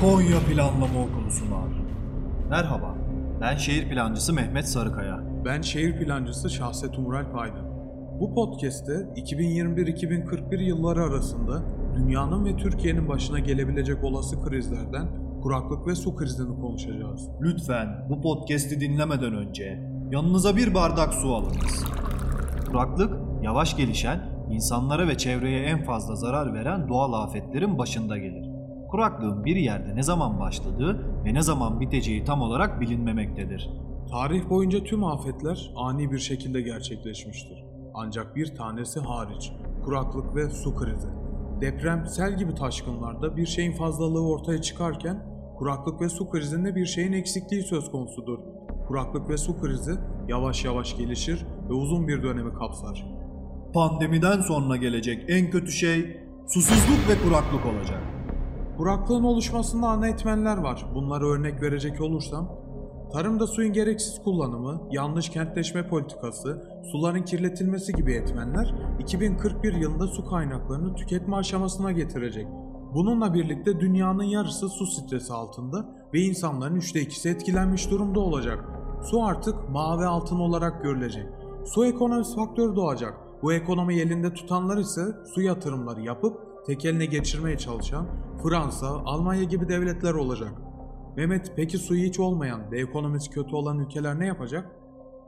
Konya Planlama Okulu sunar. Merhaba, ben şehir plancısı Mehmet Sarıkaya. Ben şehir plancısı Şahset Umral Aydın. Bu podcast'te 2021-2041 yılları arasında dünyanın ve Türkiye'nin başına gelebilecek olası krizlerden kuraklık ve su krizini konuşacağız. Lütfen bu podcast'i dinlemeden önce yanınıza bir bardak su alınız. Kuraklık, yavaş gelişen, insanlara ve çevreye en fazla zarar veren doğal afetlerin başında gelir. Kuraklığın bir yerde ne zaman başladığı ve ne zaman biteceği tam olarak bilinmemektedir. Tarih boyunca tüm afetler ani bir şekilde gerçekleşmiştir. Ancak bir tanesi hariç, kuraklık ve su krizi. Deprem, sel gibi taşkınlarda bir şeyin fazlalığı ortaya çıkarken, kuraklık ve su krizinde bir şeyin eksikliği söz konusudur. Kuraklık ve su krizi yavaş yavaş gelişir ve uzun bir dönemi kapsar. Pandemiden sonra gelecek en kötü şey susuzluk ve kuraklık olacak. Kuraklığın oluşmasında ana etmenler var. Bunlara örnek verecek olursam, tarımda suyun gereksiz kullanımı, yanlış kentleşme politikası, suların kirletilmesi gibi etmenler 2041 yılında su kaynaklarını tüketme aşamasına getirecek. Bununla birlikte dünyanın yarısı su stresi altında ve insanların üçte ikisi etkilenmiş durumda olacak. Su artık mavi altın olarak görülecek. Su ekonomisi faktörü doğacak. Bu ekonomiyi elinde tutanlar ise su yatırımları yapıp tek eline geçirmeye çalışan Fransa, Almanya gibi devletler olacak. Mehmet peki suyu hiç olmayan ve ekonomisi kötü olan ülkeler ne yapacak?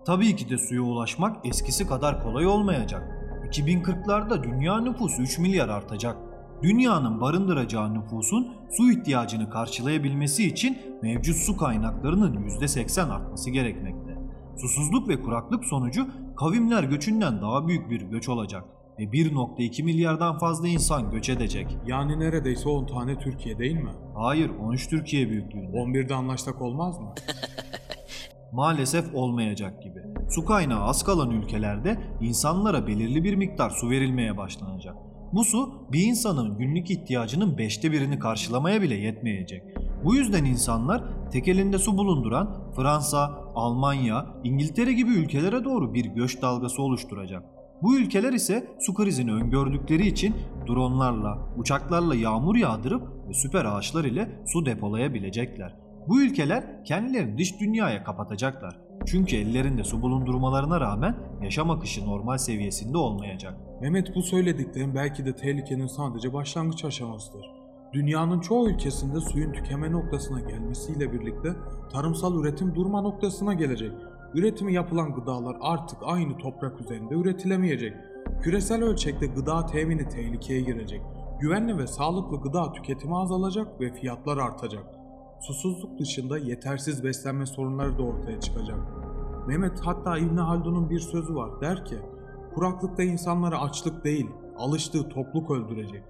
Tabii ki de suya ulaşmak eskisi kadar kolay olmayacak. 2040'larda dünya nüfusu 3 milyar artacak. Dünyanın barındıracağı nüfusun su ihtiyacını karşılayabilmesi için mevcut su kaynaklarının %80 artması gerekmekte. Susuzluk ve kuraklık sonucu kavimler göçünden daha büyük bir göç olacak ve 1.2 milyardan fazla insan göç edecek. Yani neredeyse 10 tane Türkiye değil mi? Hayır 13 Türkiye büyüklüğünde. 11'de anlaşsak olmaz mı? Maalesef olmayacak gibi. Su kaynağı az kalan ülkelerde insanlara belirli bir miktar su verilmeye başlanacak. Bu su bir insanın günlük ihtiyacının beşte birini karşılamaya bile yetmeyecek. Bu yüzden insanlar tek elinde su bulunduran Fransa, Almanya, İngiltere gibi ülkelere doğru bir göç dalgası oluşturacak. Bu ülkeler ise su krizini öngördükleri için dronlarla, uçaklarla yağmur yağdırıp ve süper ağaçlar ile su depolayabilecekler. Bu ülkeler kendilerini dış dünyaya kapatacaklar. Çünkü ellerinde su bulundurmalarına rağmen yaşam akışı normal seviyesinde olmayacak. Mehmet bu söylediklerin belki de tehlikenin sadece başlangıç aşamasıdır. Dünyanın çoğu ülkesinde suyun tükeme noktasına gelmesiyle birlikte tarımsal üretim durma noktasına gelecek. Üretimi yapılan gıdalar artık aynı toprak üzerinde üretilemeyecek. Küresel ölçekte gıda temini tehlikeye girecek. Güvenli ve sağlıklı gıda tüketimi azalacak ve fiyatlar artacak. Susuzluk dışında yetersiz beslenme sorunları da ortaya çıkacak. Mehmet hatta İbn Haldun'un bir sözü var der ki kuraklıkta insanları açlık değil alıştığı topluk öldürecek.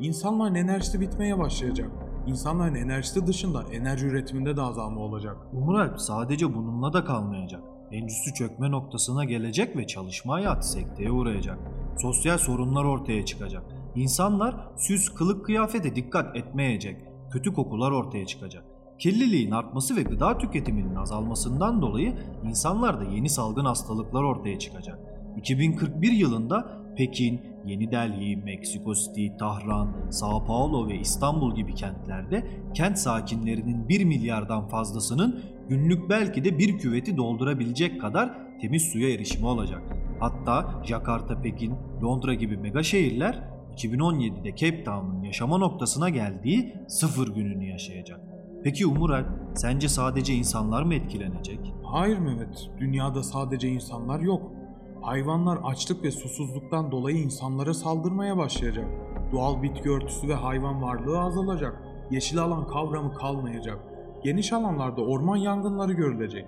İnsanların enerjisi bitmeye başlayacak. İnsanların enerjisi dışında enerji üretiminde de azalma olacak. Umuralp sadece bununla da kalmayacak. Endüstri çökme noktasına gelecek ve çalışma hayatı sekteye uğrayacak. Sosyal sorunlar ortaya çıkacak. İnsanlar süs, kılık kıyafete dikkat etmeyecek. Kötü kokular ortaya çıkacak. Kirliliğin artması ve gıda tüketiminin azalmasından dolayı insanlarda yeni salgın hastalıklar ortaya çıkacak. 2041 yılında Pekin, Yeni Delhi, Meksiko City, Tahran, Sao Paulo ve İstanbul gibi kentlerde kent sakinlerinin 1 milyardan fazlasının günlük belki de bir küveti doldurabilecek kadar temiz suya erişimi olacak. Hatta Jakarta, Pekin, Londra gibi mega şehirler 2017'de Cape Town'un yaşama noktasına geldiği sıfır gününü yaşayacak. Peki Umuralp, sence sadece insanlar mı etkilenecek? Hayır Mehmet, dünyada sadece insanlar yok. Hayvanlar açlık ve susuzluktan dolayı insanlara saldırmaya başlayacak. Doğal bitki örtüsü ve hayvan varlığı azalacak. Yeşil alan kavramı kalmayacak. Geniş alanlarda orman yangınları görülecek.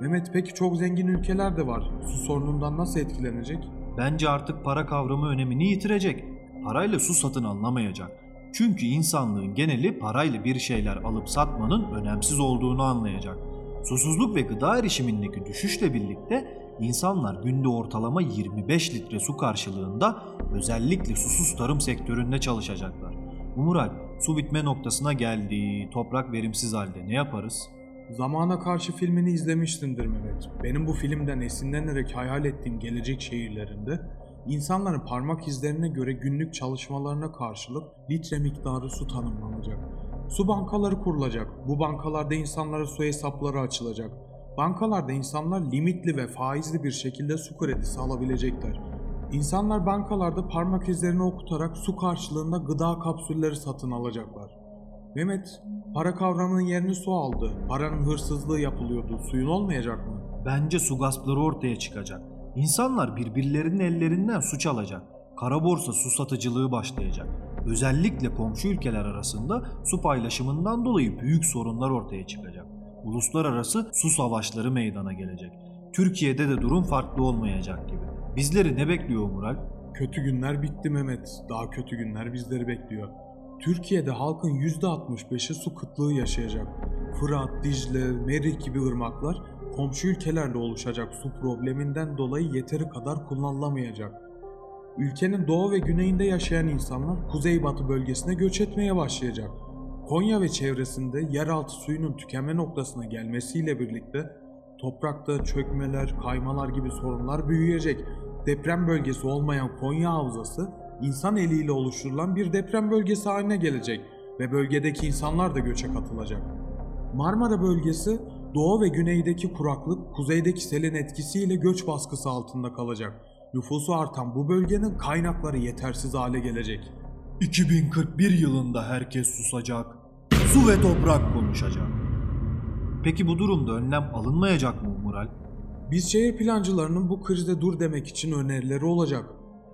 Mehmet peki çok zengin ülkeler de var. Su sorunundan nasıl etkilenecek? Bence artık para kavramı önemini yitirecek. Parayla su satın alınamayacak. Çünkü insanlığın geneli parayla bir şeyler alıp satmanın önemsiz olduğunu anlayacak. Susuzluk ve gıda erişimindeki düşüşle birlikte insanlar günde ortalama 25 litre su karşılığında özellikle susuz tarım sektöründe çalışacaklar. Umural, su bitme noktasına geldi, toprak verimsiz halde ne yaparız? Zamana Karşı filmini izlemişsindir Mehmet. Benim bu filmden esinlenerek hayal ettiğim gelecek şehirlerinde insanların parmak izlerine göre günlük çalışmalarına karşılık litre miktarı su tanımlanacak. Su bankaları kurulacak. Bu bankalarda insanlara su hesapları açılacak. Bankalarda insanlar limitli ve faizli bir şekilde su kredisi alabilecekler. İnsanlar bankalarda parmak izlerini okutarak su karşılığında gıda kapsülleri satın alacaklar. Mehmet, para kavramının yerini su aldı. Paranın hırsızlığı yapılıyordu. Suyun olmayacak mı? Bence su gaspları ortaya çıkacak. İnsanlar birbirlerinin ellerinden su çalacak. Kara borsa su satıcılığı başlayacak. Özellikle komşu ülkeler arasında su paylaşımından dolayı büyük sorunlar ortaya çıkacak. Uluslararası su savaşları meydana gelecek. Türkiye'de de durum farklı olmayacak gibi. Bizleri ne bekliyor Mural? Kötü günler bitti Mehmet. Daha kötü günler bizleri bekliyor. Türkiye'de halkın %65'i su kıtlığı yaşayacak. Fırat, Dicle, Merih gibi ırmaklar komşu ülkelerle oluşacak su probleminden dolayı yeteri kadar kullanılamayacak. Ülkenin doğu ve güneyinde yaşayan insanlar kuzeybatı bölgesine göç etmeye başlayacak. Konya ve çevresinde yeraltı suyunun tükenme noktasına gelmesiyle birlikte toprakta çökmeler, kaymalar gibi sorunlar büyüyecek. Deprem bölgesi olmayan Konya Havzası insan eliyle oluşturulan bir deprem bölgesi haline gelecek ve bölgedeki insanlar da göçe katılacak. Marmara bölgesi doğu ve güneydeki kuraklık, kuzeydeki selin etkisiyle göç baskısı altında kalacak. Nüfusu artan bu bölgenin kaynakları yetersiz hale gelecek. 2041 yılında herkes susacak. Su ve toprak konuşacak. Peki bu durumda önlem alınmayacak mı Mural? Biz şehir plancılarının bu krizde dur demek için önerileri olacak.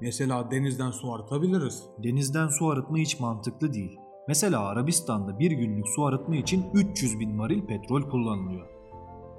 Mesela denizden su arıtabiliriz. Denizden su arıtma hiç mantıklı değil. Mesela Arabistan'da bir günlük su arıtma için 300 bin varil petrol kullanılıyor.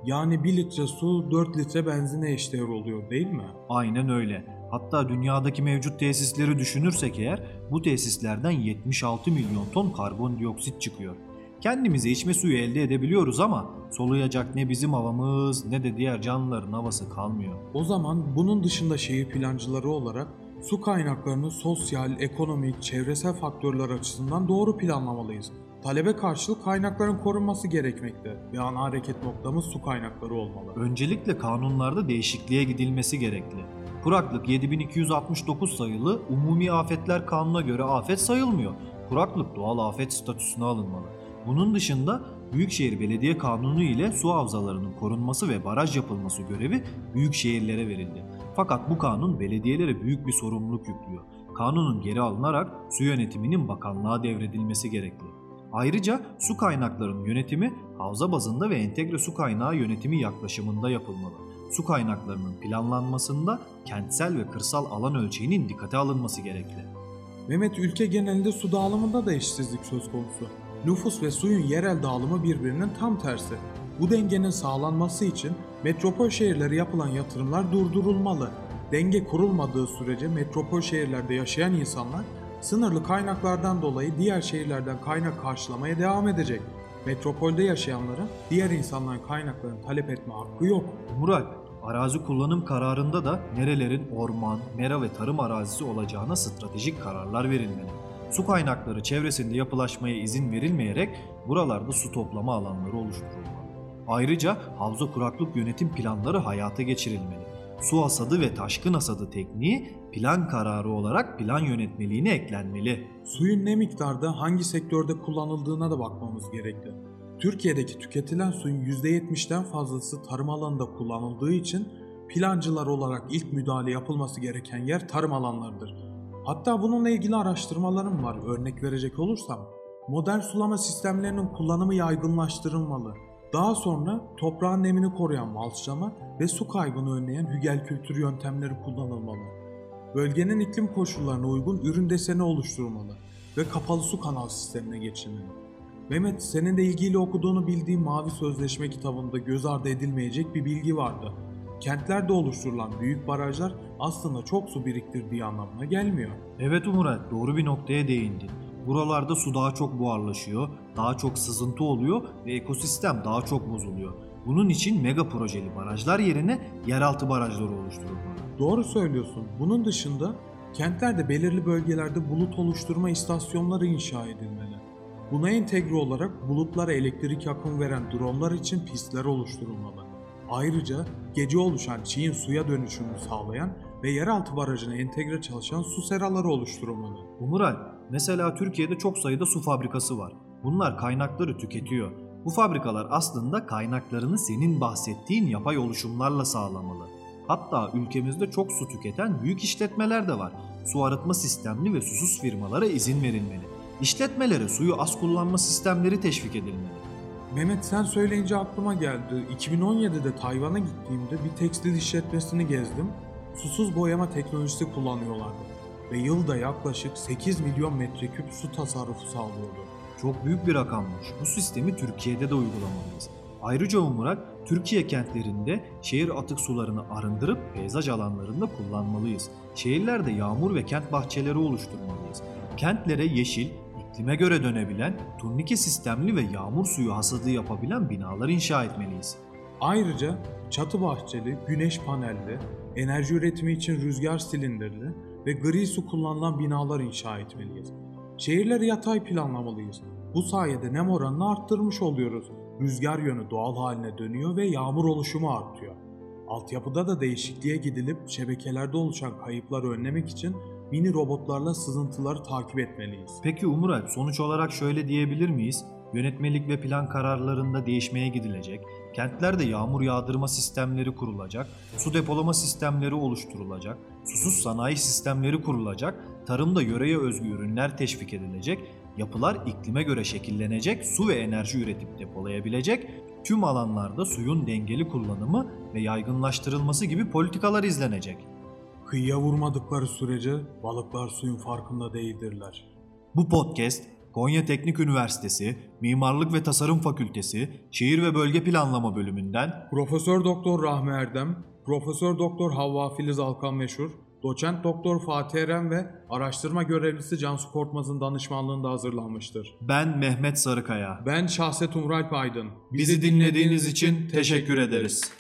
Yani 1 litre su 4 litre benzine eşdeğer oluyor değil mi? Aynen öyle. Hatta dünyadaki mevcut tesisleri düşünürsek eğer bu tesislerden 76 milyon ton karbondioksit çıkıyor. Kendimize içme suyu elde edebiliyoruz ama soluyacak ne bizim havamız ne de diğer canlıların havası kalmıyor. O zaman bunun dışında şehir plancıları olarak su kaynaklarını sosyal, ekonomik, çevresel faktörler açısından doğru planlamalıyız. Talebe karşılık kaynakların korunması gerekmekte ve ana hareket noktamız su kaynakları olmalı. Öncelikle kanunlarda değişikliğe gidilmesi gerekli. Kuraklık 7269 sayılı Umumi Afetler Kanunu'na göre afet sayılmıyor. Kuraklık doğal afet statüsüne alınmalı. Bunun dışında Büyükşehir Belediye Kanunu ile su havzalarının korunması ve baraj yapılması görevi büyük şehirlere verildi. Fakat bu kanun belediyelere büyük bir sorumluluk yüklüyor. Kanunun geri alınarak su yönetiminin bakanlığa devredilmesi gerekli. Ayrıca su kaynaklarının yönetimi havza bazında ve entegre su kaynağı yönetimi yaklaşımında yapılmalı. Su kaynaklarının planlanmasında kentsel ve kırsal alan ölçeğinin dikkate alınması gerekli. Mehmet ülke genelinde su dağılımında da eşitsizlik söz konusu. Nüfus ve suyun yerel dağılımı birbirinin tam tersi. Bu dengenin sağlanması için metropol şehirlere yapılan yatırımlar durdurulmalı. Denge kurulmadığı sürece metropol şehirlerde yaşayan insanlar sınırlı kaynaklardan dolayı diğer şehirlerden kaynak karşılamaya devam edecek. Metropolde yaşayanların diğer insanların kaynaklarını talep etme hakkı yok. Mural, arazi kullanım kararında da nerelerin orman, mera ve tarım arazisi olacağına stratejik kararlar verilmeli. Su kaynakları çevresinde yapılaşmaya izin verilmeyerek buralarda su toplama alanları oluşturulmalı. Ayrıca havza kuraklık yönetim planları hayata geçirilmeli. Su hasadı ve taşkın hasadı tekniği plan kararı olarak plan yönetmeliğine eklenmeli. Suyun ne miktarda hangi sektörde kullanıldığına da bakmamız gerekli. Türkiye'deki tüketilen suyun %70'den fazlası tarım alanında kullanıldığı için plancılar olarak ilk müdahale yapılması gereken yer tarım alanlarıdır. Hatta bununla ilgili araştırmalarım var örnek verecek olursam. Modern sulama sistemlerinin kullanımı yaygınlaştırılmalı. Daha sonra toprağın nemini koruyan malçlama ve su kaybını önleyen hügel kültür yöntemleri kullanılmalı. Bölgenin iklim koşullarına uygun ürün deseni oluşturulmalı ve kapalı su kanal sistemine geçilmeli. Mehmet, senin de ilgiyle okuduğunu bildiğim Mavi Sözleşme kitabında göz ardı edilmeyecek bir bilgi vardı. Kentlerde oluşturulan büyük barajlar aslında çok su biriktirdiği anlamına gelmiyor. Evet Umuray, doğru bir noktaya değindin. Buralarda su daha çok buharlaşıyor, daha çok sızıntı oluyor ve ekosistem daha çok bozuluyor. Bunun için mega projeli barajlar yerine yeraltı barajları oluşturulmalı. Doğru söylüyorsun. Bunun dışında kentlerde belirli bölgelerde bulut oluşturma istasyonları inşa edilmeli. Buna entegre olarak bulutlara elektrik akım veren dronlar için pistler oluşturulmalı. Ayrıca gece oluşan çiğin suya dönüşümünü sağlayan ve yeraltı barajına entegre çalışan su seraları oluşturulmalı. Umuray, mesela Türkiye'de çok sayıda su fabrikası var. Bunlar kaynakları tüketiyor. Bu fabrikalar aslında kaynaklarını senin bahsettiğin yapay oluşumlarla sağlamalı. Hatta ülkemizde çok su tüketen büyük işletmeler de var. Su arıtma sistemli ve susuz firmalara izin verilmeli. İşletmelere suyu az kullanma sistemleri teşvik edilmeli. Mehmet sen söyleyince aklıma geldi. 2017'de Tayvan'a gittiğimde bir tekstil işletmesini gezdim. Susuz boyama teknolojisi kullanıyorlardı. Ve yılda yaklaşık 8 milyon metreküp su tasarrufu sağlıyordu. Çok büyük bir rakammış. Bu sistemi Türkiye'de de uygulamalıyız. Ayrıca Umurak, Türkiye kentlerinde şehir atık sularını arındırıp peyzaj alanlarında kullanmalıyız. Şehirlerde yağmur ve kent bahçeleri oluşturmalıyız. Kentlere yeşil, iklime göre dönebilen, turnike sistemli ve yağmur suyu hasadı yapabilen binalar inşa etmeliyiz. Ayrıca çatı bahçeli, güneş panelli, enerji üretimi için rüzgar silindirli ve gri su kullanılan binalar inşa etmeliyiz. Şehirleri yatay planlamalıyız. Bu sayede nem oranını arttırmış oluyoruz. Rüzgar yönü doğal haline dönüyor ve yağmur oluşumu artıyor. Altyapıda da değişikliğe gidilip şebekelerde oluşan kayıpları önlemek için mini robotlarla sızıntıları takip etmeliyiz. Peki Umurak sonuç olarak şöyle diyebilir miyiz? Yönetmelik ve plan kararlarında değişmeye gidilecek, kentlerde yağmur yağdırma sistemleri kurulacak, su depolama sistemleri oluşturulacak, susuz sanayi sistemleri kurulacak, tarımda yöreye özgü ürünler teşvik edilecek, yapılar iklime göre şekillenecek, su ve enerji üretip depolayabilecek, tüm alanlarda suyun dengeli kullanımı ve yaygınlaştırılması gibi politikalar izlenecek. Kıyıya vurmadıkları sürece balıklar suyun farkında değildirler. Bu podcast Konya Teknik Üniversitesi Mimarlık ve Tasarım Fakültesi Şehir ve Bölge Planlama bölümünden Profesör Doktor Rahmi Erdem, Profesör Doktor Havva Filiz Alkan Meşhur, Doçent Doktor Fatih Eren ve araştırma görevlisi Cansu Korkmaz'ın danışmanlığında hazırlanmıştır. ben Mehmet Sarıkaya. Ben Şahset Umralp Aydın. Bizi dinlediğiniz için teşekkür ederiz.